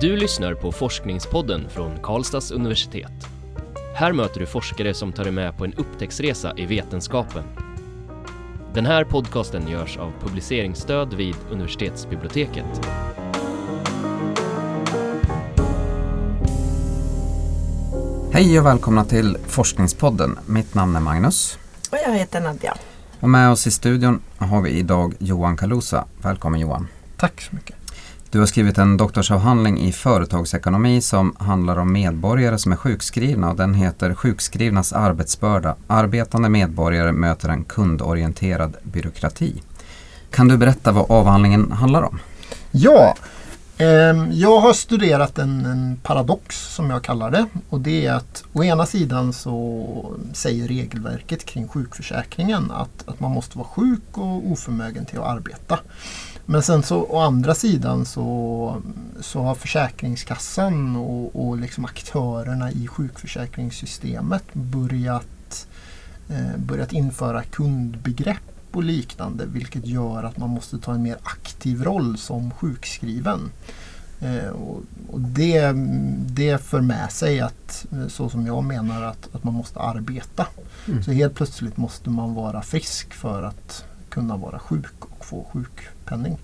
Du lyssnar på Forskningspodden från Karlstads universitet. Här möter du forskare som tar dig med på en upptäcktsresa i vetenskapen. Den här podcasten görs av publiceringsstöd vid universitetsbiblioteket. Hej och välkomna till Forskningspodden. Mitt namn är Magnus. Och jag heter Nadja. Och med oss i studion har vi idag Johan Kalusa. Välkommen Johan. Tack så mycket. Du har skrivit en doktorsavhandling i företagsekonomi som handlar om medborgare som är sjukskrivna och den heter Sjukskrivnas arbetsbörda. Arbetande medborgare möter en kundorienterad byråkrati. Kan du berätta vad avhandlingen handlar om? Ja, eh, jag har studerat en, en, paradox som jag kallar det. Och det är att å ena sidan så säger regelverket kring sjukförsäkringen att, att man måste vara sjuk och oförmögen till att arbeta. Men sen så å andra sidan så, så har Försäkringskassan och, och liksom aktörerna i sjukförsäkringssystemet börjat, eh, börjat införa kundbegrepp och liknande vilket gör att man måste ta en mer aktiv roll som sjukskriven. Eh, och, och det, det för med sig att, så som jag menar, att, att man måste arbeta. Mm. Så helt plötsligt måste man vara frisk för att kunna vara sjuk och få sjukpenning.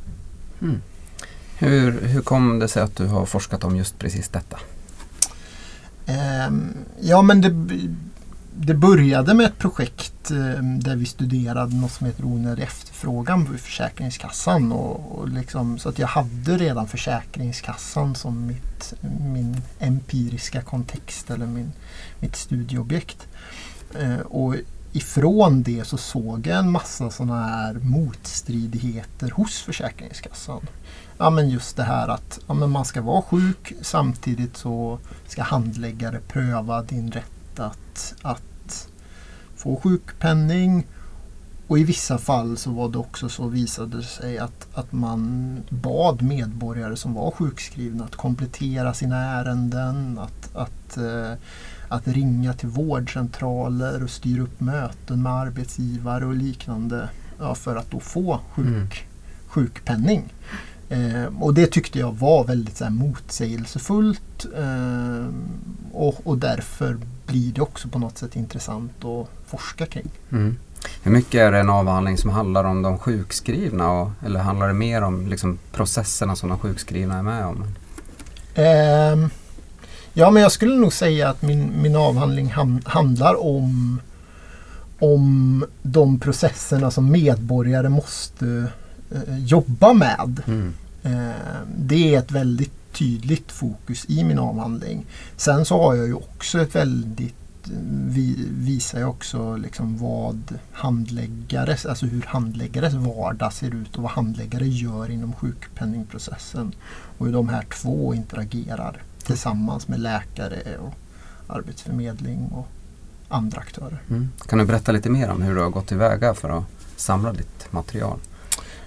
Mm. Hur, hur kom det sig att du har forskat om just precis detta? Um, ja men det, det började med ett projekt um, där vi studerade något som heter onödig efterfrågan på Försäkringskassan. Och, och liksom, så att jag hade redan Försäkringskassan som mitt, min empiriska kontext eller min, mitt studieobjekt. Uh, och ifrån det så såg jag en massa sådana här motstridigheter hos Försäkringskassan. Ja men just det här att ja, men man ska vara sjuk samtidigt så ska handläggare pröva din rätt att, att få sjukpenning. Och i vissa fall så var det också så visade det sig att, att man bad medborgare som var sjukskrivna att komplettera sina ärenden. Att, att eh, att ringa till vårdcentraler och styra upp möten med arbetsgivare och liknande ja, för att då få sjuk, mm. sjukpenning. Eh, och det tyckte jag var väldigt så här, motsägelsefullt eh, och, och därför blir det också på något sätt intressant att forska kring. Mm. Hur mycket är det en avhandling som handlar om de sjukskrivna och, eller handlar det mer om liksom, processerna som de sjukskrivna är med om? Eh, Ja, men jag skulle nog säga att min, min avhandling ham, handlar om, om de processerna som medborgare måste eh, jobba med. Mm. Eh, det är ett väldigt tydligt fokus i min avhandling. Sen så har jag ju också ett väldigt vi, visar jag också liksom vad handläggares, alltså hur handläggares vardag ser ut och vad handläggare gör inom sjukpenningprocessen. Och hur de här två interagerar tillsammans med läkare och arbetsförmedling och andra aktörer. Mm. Kan du berätta lite mer om hur du har gått tillväga för att samla ditt material?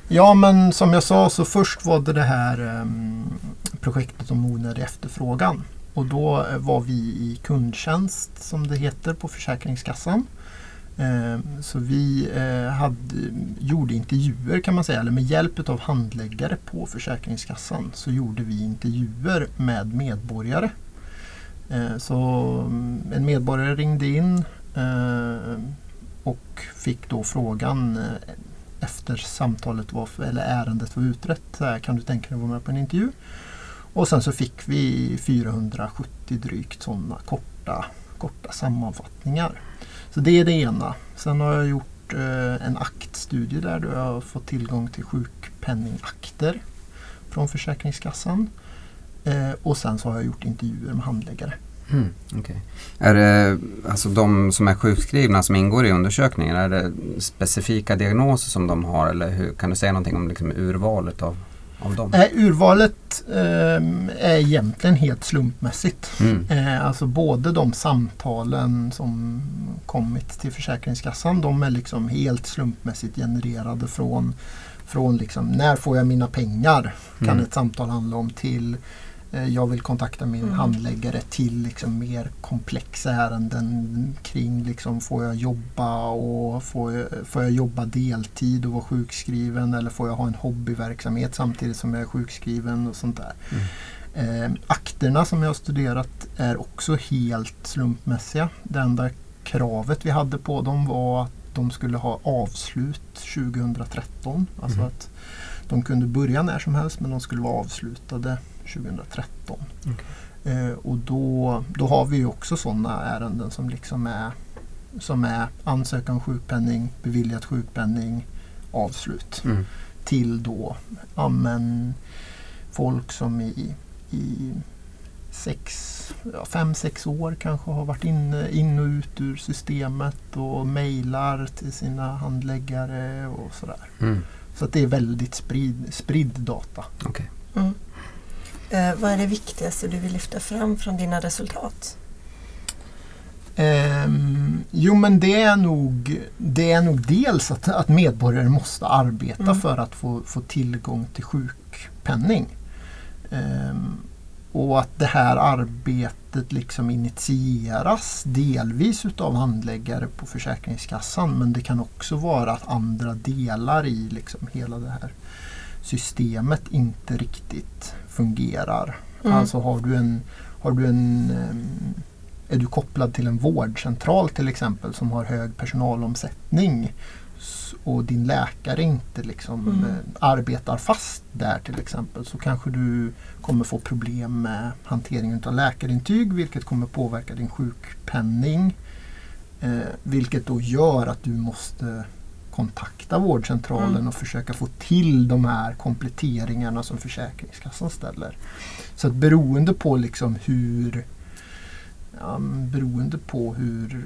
Ja men som jag sa så först var det det här um, projektet om onödig efterfrågan. Och då var vi i kundtjänst som det heter på Försäkringskassan. Ehm, så vi eh, hade, gjorde intervjuer kan man säga, eller med hjälp av handläggare på Försäkringskassan så gjorde vi intervjuer med medborgare. Ehm, så mm, en medborgare ringde in eh, och fick då frågan eh, efter samtalet var, eller ärendet var utrett. Kan du tänka dig att vara med på en intervju? Och sen så fick vi 470 drygt sådana korta, korta sammanfattningar. Så det är det ena. Sen har jag gjort eh, en aktstudie där du jag har fått tillgång till sjukpenningakter från Försäkringskassan. Eh, och sen så har jag gjort intervjuer med handläggare. Mm, okay. Är det alltså de som är sjukskrivna som ingår i undersökningen, är det specifika diagnoser som de har eller hur, kan du säga någonting om liksom urvalet av av dem? Eh, urvalet eh, är egentligen helt slumpmässigt. Mm. Eh, alltså både de samtalen som kommit till Försäkringskassan de är liksom helt slumpmässigt genererade från, från liksom, när får jag mina pengar? Kan mm. ett samtal handla om till jag vill kontakta min mm. handläggare till liksom mer komplexa ärenden kring liksom, får jag jobba och får jag, får jag jobba deltid och vara sjukskriven eller får jag ha en hobbyverksamhet samtidigt som jag är sjukskriven och sånt där. Mm. Eh, akterna som jag har studerat är också helt slumpmässiga. Det enda kravet vi hade på dem var att de skulle ha avslut 2013. Alltså Mhm. att de kunde börja när som helst men de skulle vara avslutade 2013. Eh, och då, då har vi ju också sådana ärenden som liksom är, som är ansökan om sjukpenning, beviljat sjukpenning, avslut. Mm. Till då ja, men, folk som i, i sex, ja, fem, sex år kanske har varit inne in och ut ur systemet och mejlar till sina handläggare och sådär. Mm. Så att det är väldigt sprid, spridd data. Okej. Mm. Eh, vad är det viktigaste du vill lyfta fram från dina resultat? Ehm, jo men det är nog, det är nog dels att, att medborgare måste arbeta Mm. för att få, få tillgång till sjukpenning. Ehm, och att det här arbetet liksom initieras delvis utav handläggare på Försäkringskassan men det kan också vara att andra delar i liksom hela det här systemet inte riktigt fungerar. Mm. Alltså har du en, har du en ehm, är du kopplad till en vårdcentral till exempel som har hög personalomsättning och din läkare inte liksom Mm. eh, arbetar fast där till exempel så kanske du kommer få problem med hanteringen av läkarintyg vilket kommer påverka din sjukpenning. Eh, vilket då gör att du måste kontakta vårdcentralen Mm. och försöka få till de här kompletteringarna som Försäkringskassan ställer. Så att beroende på liksom hur ja, beroende på hur,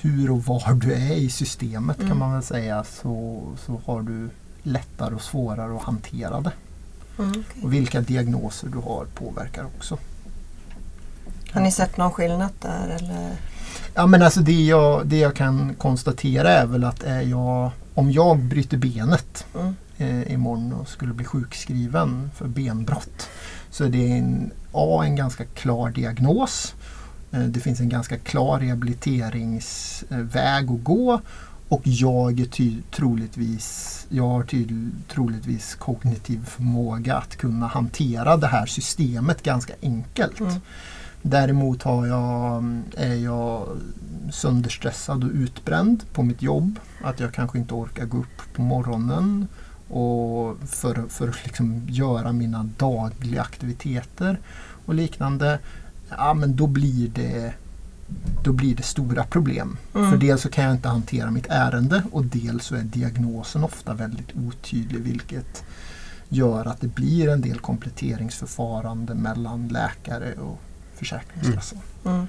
hur och var du är i systemet Mm. kan man väl säga så, så har du lättare och svårare att hantera det. Mm, okej. Och vilka diagnoser du har påverkar också. Har ni sett någon skillnad där? Eller? Ja men alltså det jag, det jag kan konstatera är väl att är jag, om jag bryter benet Mm. eh, imorgon och skulle bli sjukskriven för benbrott så är det en, A, en ganska klar diagnos. Eh, det finns en ganska klar rehabiliteringsväg att gå och jag är ty, troligtvis, jag har ty, troligtvis kognitiv förmåga att kunna hantera det här systemet ganska enkelt. Mm. Däremot har jag, är jag sönderstressad och utbränd på mitt jobb. Att jag kanske inte orkar gå upp på morgonen och för, för att liksom göra mina dagliga aktiviteter och liknande. Ja men då blir det, då blir det stora problem. Mm. För dels så kan jag inte hantera mitt ärende och dels så är diagnosen ofta väldigt otydlig vilket gör att det blir en del kompletteringsförfarande mellan läkare och Försäkringskassan. Mm.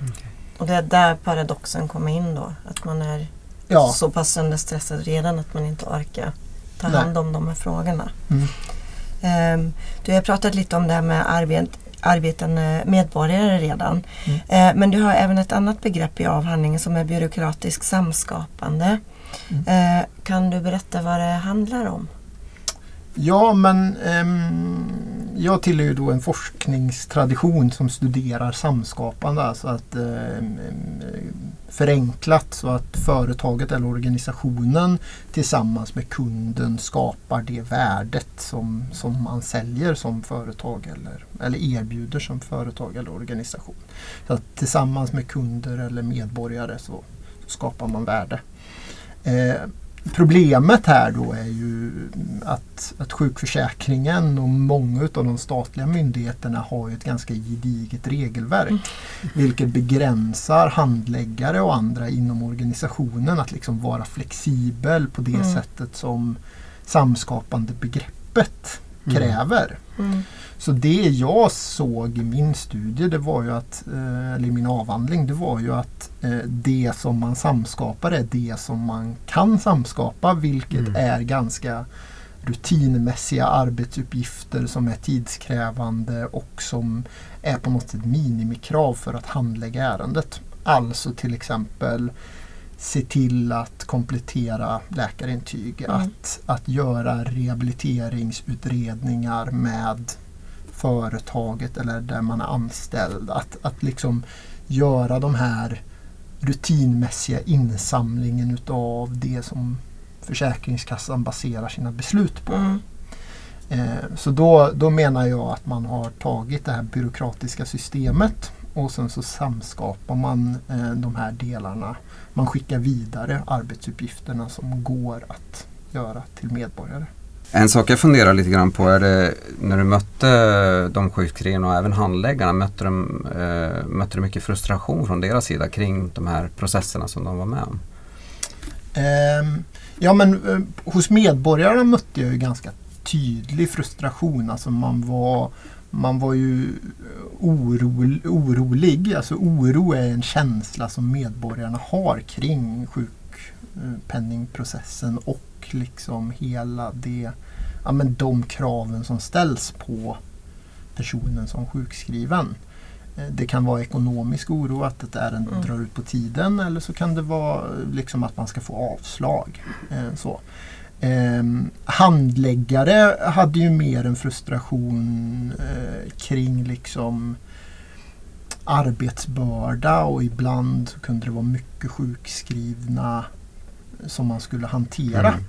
Och det är där paradoxen kommer in då? Att man är Ja, så pass sönderstressad redan att man inte orkar ta Nej. hand om de här frågorna. Mm. Ehm, du har pratat lite om det här med arbet, arbetande medborgare redan. Mm. Eh, men du har även ett annat begrepp i avhandlingen som är byråkratisk samskapande. Mm. Eh, kan du berätta vad det handlar om? ja men ehm, jag tillhör ju då en forskningstradition som studerar samskapande. Alltså att eh, eh, förenklat så att företaget eller organisationen tillsammans med kunden skapar det värdet som, som man säljer som företag eller, eller erbjuder som företag eller organisation. Så att tillsammans med kunder eller medborgare så, så skapar man värde. Eh, Problemet här då är ju att, att sjukförsäkringen och många av de statliga myndigheterna har ett ganska gediget regelverk. Mm. Vilket begränsar handläggare och andra inom organisationen att liksom vara flexibel på det Mm. sättet som samskapande begreppet. Kräver. Mm. Så det jag såg i min studie, det var ju att, eh, eller i min avhandling, det var ju att eh, det som man samskapar är det som man kan samskapa, vilket Mm. är ganska rutinmässiga arbetsuppgifter som är tidskrävande och som är på något sätt minimikrav för att handlägga ärendet. Alltså till exempel se till att komplettera läkarintyg, Mm. att, att göra rehabiliteringsutredningar med företaget eller där man är anställd. Att, att liksom göra de här rutinmässiga insamlingen utav det som Försäkringskassan baserar sina beslut på. Mm. Eh, så då, då menar jag att man har tagit det här byråkratiska systemet och sen så samskapar man eh, de här delarna. Man skickar vidare arbetsuppgifterna som går att göra till medborgare. En sak jag funderar lite grann på är det när du mötte de sjukskrivna och även handläggarna, mötte, de, eh, mötte du mycket frustration från deras sida kring de här processerna som de var med om? Eh, ja men eh, hos medborgarna mötte jag ju ganska tydlig frustration. Alltså man var, man var ju oro, orolig. Alltså oro är en känsla som medborgarna har kring sjukpenningprocessen och liksom hela det, ja men de kraven som ställs på personen som sjukskriven. Eh, det kan vara ekonomisk oro, att ett ärende mm. drar ut på tiden eller så kan det vara liksom att man ska få avslag. Eh, så. Eh, handläggare hade ju mer en frustration eh, kring liksom arbetsbörda och ibland kunde det vara mycket sjukskrivna som man skulle hantera. Mm.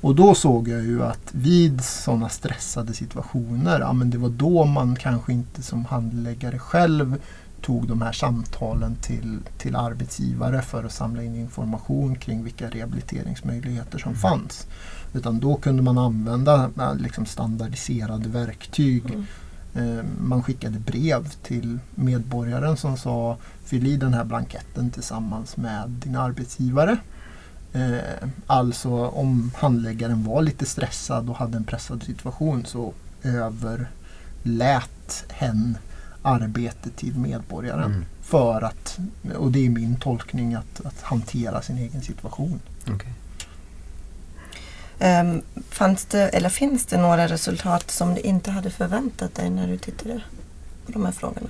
Och då såg jag ju att vid sådana stressade situationer, ja, men det var då man kanske inte som handläggare själv tog de här samtalen till, till arbetsgivare för att samla in information kring vilka rehabiliteringsmöjligheter som mm. fanns. Utan då kunde man använda liksom standardiserade verktyg. Mm. Eh, man skickade brev till medborgaren som sa fyll i den här blanketten tillsammans med din arbetsgivare. Eh, alltså om handläggaren var lite stressad och hade en pressad situation så överlät hen arbetet till medborgaren. Mm. För att, och det är min tolkning, att, att hantera sin egen situation. Okay. Um, fanns det, eller finns det några resultat som du inte hade förväntat dig när du tittade på de här frågorna?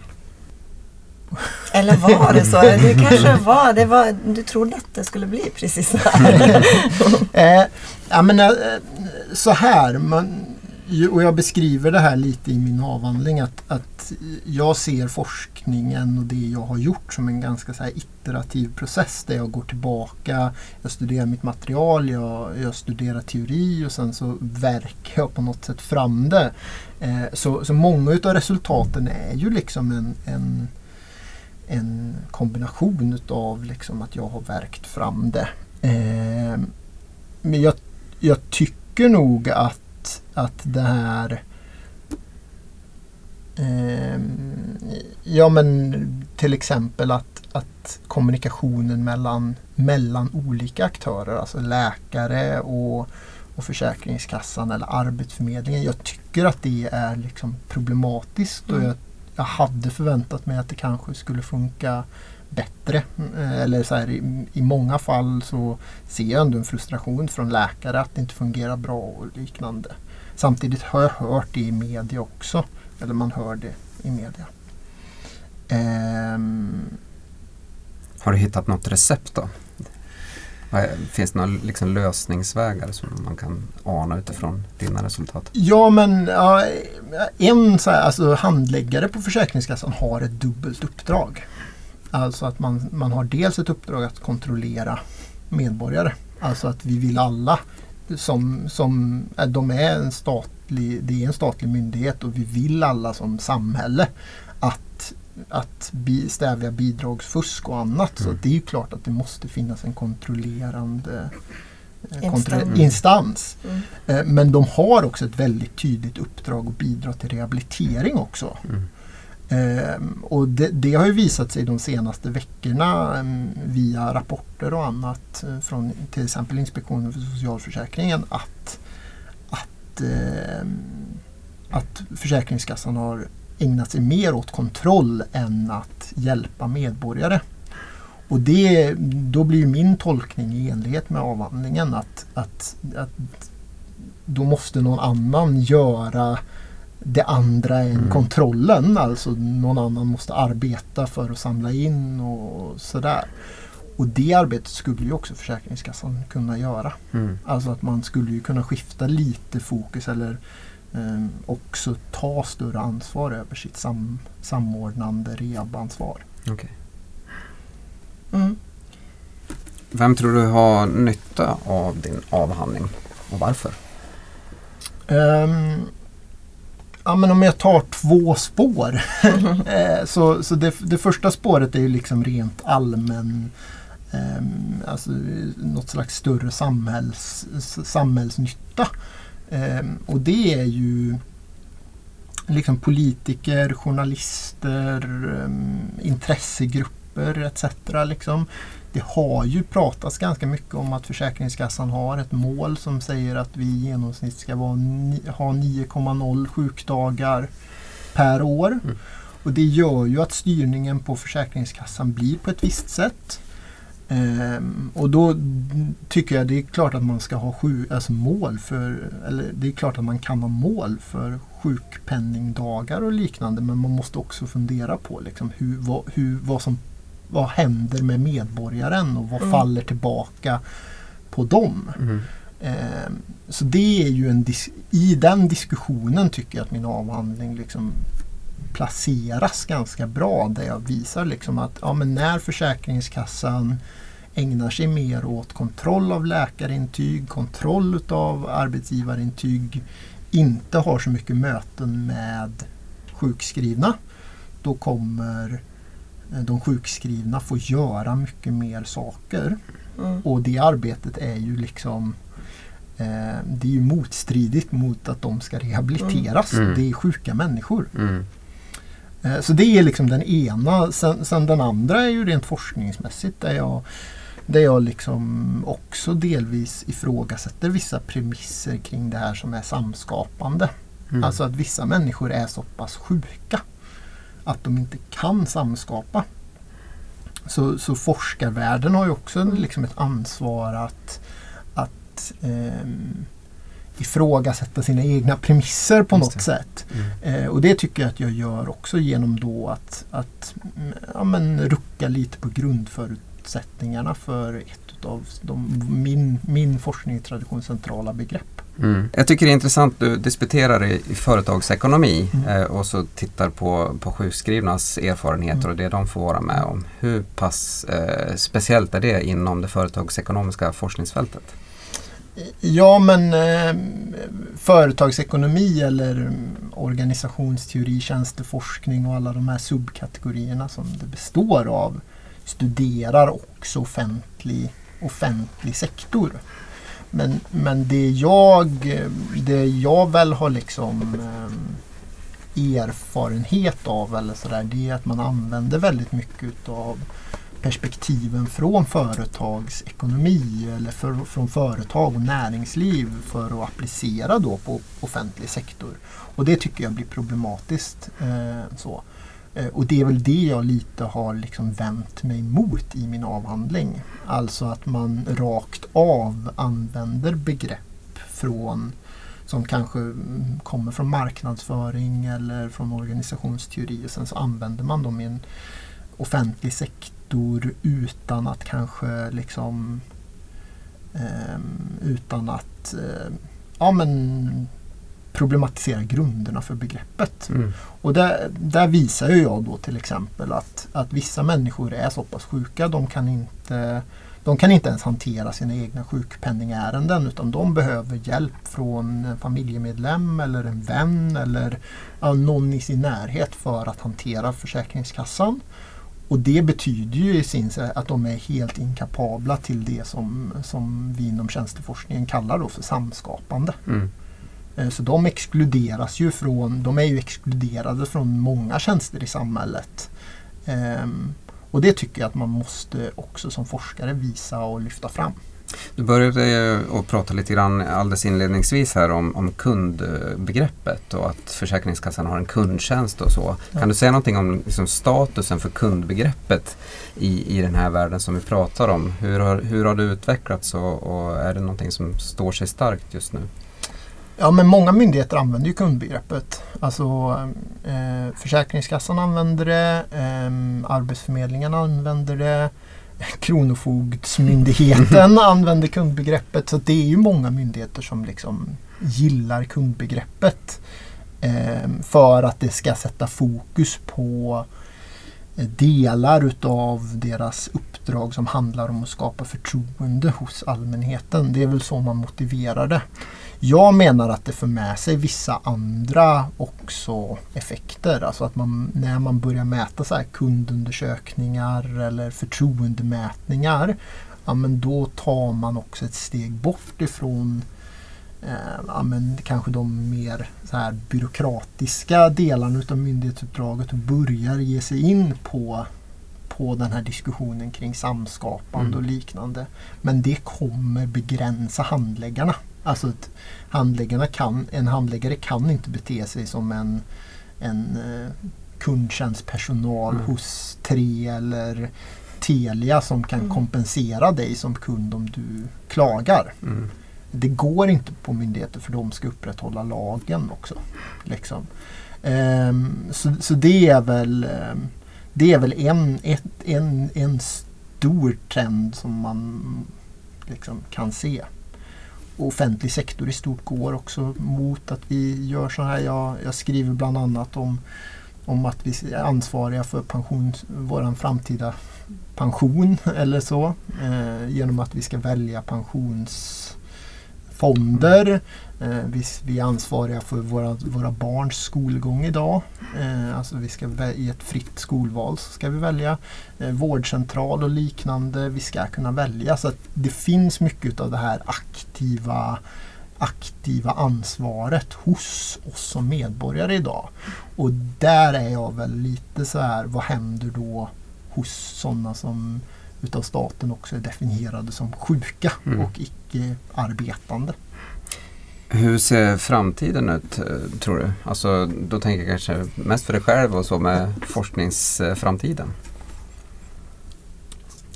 Eller var det så? Det kanske var, det var, du trodde att det skulle bli precis så här? eh, ja, men, eh, så här, man, och jag beskriver det här lite i min avhandling att, att jag ser forskningen och det jag har gjort som en ganska så iterativ process där jag går tillbaka, jag studerar mitt material, jag, jag studerar teori och sen så verkar jag på något sätt fram det. Eh, så, så många av resultaten är ju liksom en, en en kombination utav liksom att jag har verkt fram det. Eh, men jag, jag, tycker nog att, att det här eh, Ja men till exempel att, att kommunikationen mellan, mellan olika aktörer, alltså läkare och, och Försäkringskassan eller Arbetsförmedlingen. Jag tycker att det är liksom problematiskt och mm. jag jag hade förväntat mig att det kanske skulle funka bättre. Eh, eller så här, i, i, många fall så ser jag ändå en frustration från läkare att det inte fungerar bra och liknande. Samtidigt har jag hört det i media också. Eller man hör det i media. Um, har du hittat något recept då? Finns det några liksom lösningsvägar som man kan ana utifrån dina resultat? Ja, men ja, en så här, alltså, handläggare på Försäkringskassan har ett dubbelt uppdrag. Alltså att man, man har dels ett uppdrag att kontrollera medborgare. Alltså att vi vill alla som, som de är en statlig, det är en statlig myndighet och vi vill alla som samhälle att att stävja bidragsfusk och annat. Mm. Så det är ju klart att det måste finnas en kontrollerande eh, instans. instans. Mm. Eh, men de har också ett väldigt tydligt uppdrag att bidra till rehabilitering också. Mm. Ehm, och det, det, har ju visat sig de senaste veckorna ehm, via rapporter och annat eh, från till exempel Inspektionen för socialförsäkringen att, att, ehm, att Försäkringskassan har ägnat sig mer åt kontroll än att hjälpa medborgare. Och det, då blir min tolkning i enlighet med avhandlingen att, att, att då måste någon annan göra det andra än mm. kontrollen. Alltså någon annan måste arbeta för att samla in och sådär. Och det arbetet skulle ju också Försäkringskassan kunna göra. Mm. Alltså att man skulle ju kunna skifta lite fokus eller eh, också ta större ansvar över sitt sam, samordnande rehabansvar. Okay. Mm. Vem tror du har nytta av din avhandling och varför? Um, Ja, men om jag tar två spår. Eh, så så det, det första spåret är ju liksom rent allmän eh, alltså något slags större samhälls, samhällsnytta. Eh, och det är ju liksom politiker, journalister, eh, intressegrupper etc. Liksom. Det har ju pratats ganska mycket om att Försäkringskassan har ett mål som säger att vi i genomsnitt ska vara ha 9,0 sjukdagar per år. Mm. Och Det gör ju att styrningen på Försäkringskassan blir på ett visst sätt. Ehm, och då tycker jag det är klart att man ska ha sju, alltså mål för, eller det är klart att man kan ha mål för sjukpenningdagar och liknande men man måste också fundera på liksom hur, vad, hur, vad, som, vad händer med medborgaren och vad mm. faller tillbaka på dem. Mm. Ehm, så det är ju en i den diskussionen tycker jag att min avhandling liksom placeras ganska bra där jag visar liksom att ja, men när Försäkringskassan ägnar sig mer åt kontroll av läkarintyg, kontroll av arbetsgivarintyg, inte har så mycket möten med sjukskrivna, då kommer eh, de sjukskrivna få göra mycket mer saker. Mm. Och det arbetet är ju liksom eh, det är ju motstridigt mot att de ska rehabiliteras. Mm. Det är sjuka människor. Mm. Eh, så det är liksom den ena. Sen, sen, den andra är ju rent forskningsmässigt där jag, där jag liksom också delvis ifrågasätter vissa premisser kring det här som är samskapande. Mm. Alltså att vissa människor är så pass sjuka att de inte kan samskapa. Så, så forskarvärlden har ju också liksom ett ansvar att, att eh, ifrågasätta sina egna premisser på något sätt. Mm. Eh, och det tycker jag att jag gör också genom då att, att ja, men, rucka lite på grundförutsättningarna för ett av de, min, min forskningstradition centrala begrepp. Mm. Jag tycker det är intressant, du disputerar i, i företagsekonomi mm. eh, och så tittar på, på sjukskrivnas erfarenheter mm. och det de får vara med om. Hur pass eh, speciellt är det inom det företagsekonomiska forskningsfältet? Ja men eh, företagsekonomi eller organisationsteori, tjänsteforskning och alla de här subkategorierna som det består av studerar också offentlig, offentlig sektor. Men, men det, jag, det jag väl har liksom eh, erfarenhet av eller sådär, det är att man använder väldigt mycket av perspektiven från företagsekonomi eller för, från företag och näringsliv för att applicera då på offentlig sektor. Och det tycker jag blir problematiskt. Eh, så. Eh, och det är väl det jag lite har liksom vänt mig mot i min avhandling. Alltså att man rakt av använder begrepp från som kanske kommer från marknadsföring eller från organisationsteori och sen så använder man dem i en offentlig sektor utan att kanske liksom eh, utan att eh, ja, men problematisera grunderna för begreppet. Mm. Och där, där visar jag då till exempel att, att vissa människor är så pass sjuka de kan inte de kan inte ens hantera sina egna sjukpenningärenden utan de behöver hjälp från en familjemedlem eller en vän eller någon i sin närhet för att hantera Försäkringskassan. Och det betyder ju i sin att de är helt inkapabla till det som, som vi inom tjänsteforskningen kallar då för samskapande. Mm. Eh, så de exkluderas ju från, de är ju exkluderade från många tjänster i samhället. Um, och det tycker jag att man måste också som forskare visa och lyfta fram. Du började att prata lite grann alldeles inledningsvis här om, om kundbegreppet och att Försäkringskassan har en kundtjänst och så. Ja. Kan du säga någonting om liksom statusen för kundbegreppet i, i den här världen som vi pratar om? Hur har, hur har det utvecklats och, och är det någonting som står sig starkt just nu? Ja, men många myndigheter använder ju kundbegreppet. Alltså eh, Försäkringskassan använder det, eh, Arbetsförmedlingen använder det, Kronofogdsmyndigheten använder kundbegreppet. Så det är ju många myndigheter som liksom gillar kundbegreppet. Eh, för att det ska sätta fokus på eh, delar utav deras uppdrag som handlar om att skapa förtroende hos allmänheten. Det är väl så man motiverar det. Jag menar att det för med sig vissa andra också effekter. Alltså att man, när man börjar mäta så kundundersökningar eller förtroendemätningar. Ja, men då tar man också ett steg bort ifrån eh, ja, men kanske de mer så här byråkratiska delarna utav myndighetsuppdraget och börjar ge sig in på på den här diskussionen kring samskapande mm. och liknande. Men det kommer begränsa handläggarna. Alltså handläggarna kan, en handläggare kan inte bete sig som en, en uh, kundtjänstpersonal mm. hos Tre eller Telia som kan mm. kompensera dig som kund om du klagar. Mm. Det går inte på myndigheter för de ska upprätthålla lagen också. Liksom. Um, så, så det är väl um, det är väl en, ett, en, en stor trend som man liksom kan se offentlig sektor i stort går också mot att vi gör så här. Jag, jag skriver bland annat om, om att vi är ansvariga för pension, vår framtida pension eller så. Eh, genom att vi ska välja pensionsfonder. Mm. Eh, vi, vi, är ansvariga för våra, våra barns skolgång idag. Eh, alltså vi ska I ett fritt skolval så ska vi välja eh, vårdcentral och liknande. Vi ska kunna välja. Så det finns mycket av det här aktiva aktiva ansvaret hos oss som medborgare idag. Och där är jag väl lite så här, vad händer då hos sådana som utav staten också är definierade som sjuka mm. och icke arbetande. Hur ser framtiden ut eh, tror du? Alltså, då tänker jag kanske mest för dig själv och så med forskningsframtiden.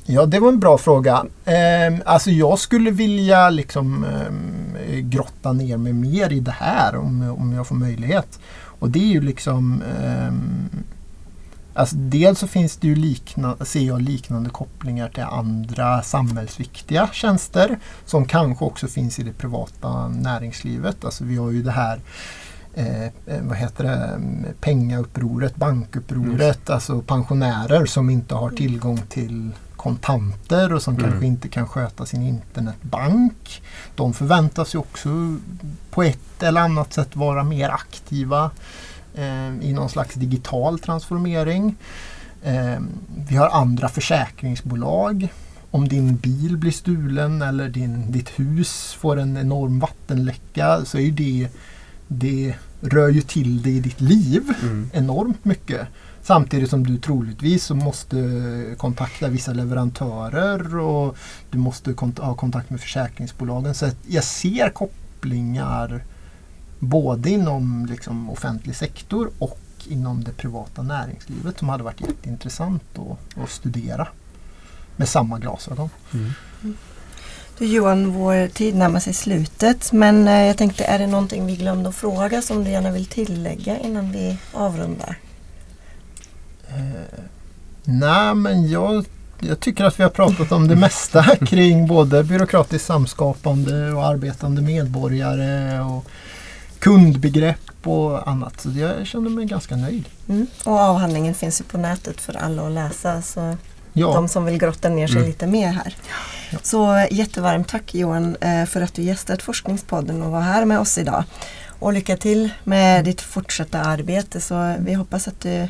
Ja, det var en bra fråga. Eh, alltså jag skulle vilja liksom eh, grotta ner mig mer i det här om, om jag får möjlighet. Och det är ju liksom eh, Alltså dels så finns det ju liknande, ser jag liknande kopplingar till andra samhällsviktiga tjänster som kanske också finns i det privata näringslivet. Alltså vi har ju det här eh, eh vad heter det, pengaupproret, bankupproret, mm. alltså pensionärer som inte har tillgång till kontanter och som mm. kanske inte kan sköta sin internetbank. De förväntas ju också på ett eller annat sätt vara mer aktiva i någon slags digital transformering. Eh, vi har andra försäkringsbolag. Om din bil blir stulen eller din, ditt hus får en enorm vattenläcka så är det, det rör ju till det i ditt liv mm. enormt mycket. Samtidigt som du troligtvis måste kontakta vissa leverantörer och du måste kont ha kontakt med försäkringsbolagen. Så jag ser kopplingar både inom liksom, offentlig sektor och inom det privata näringslivet som hade varit jätteintressant att, att studera med samma glasögon. Mm. Du Johan, vår tid närmar sig slutet men eh, jag tänkte, är det någonting vi glömde att fråga som du gärna vill tillägga innan vi avrundar? Eh, nej, men jag, jag tycker att vi har pratat om det mesta kring både byråkratiskt samskapande och arbetande medborgare och kundbegrepp och annat. Så jag känner mig ganska nöjd. Mm. Och avhandlingen finns ju på nätet för alla att läsa. Så ja. de som vill grotta ner sig mm. lite mer här. Ja. Så jättevarmt tack Johan eh, för att du gästat Forskningspodden och var här med oss idag. Och lycka till med ditt fortsatta arbete så vi hoppas att du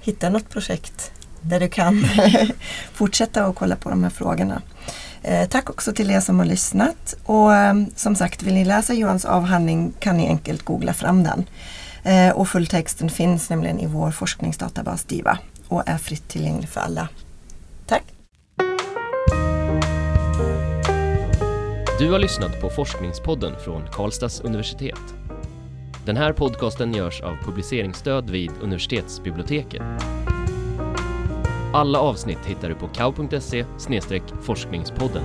hittar något projekt där du kan fortsätta och kolla på de här frågorna. Eh, tack också till er som har lyssnat och ehm, som sagt vill ni läsa Johans avhandling kan ni enkelt googla fram den. Eh, och fulltexten finns nämligen i vår forskningsdatabas DIVA och är fritt tillgänglig för alla. Tack! Du har lyssnat på Forskningspodden från Karlstads universitet. Den här podcasten görs av publiceringsstöd vid universitetsbiblioteket. Alla avsnitt hittar du på kause forskningspodden.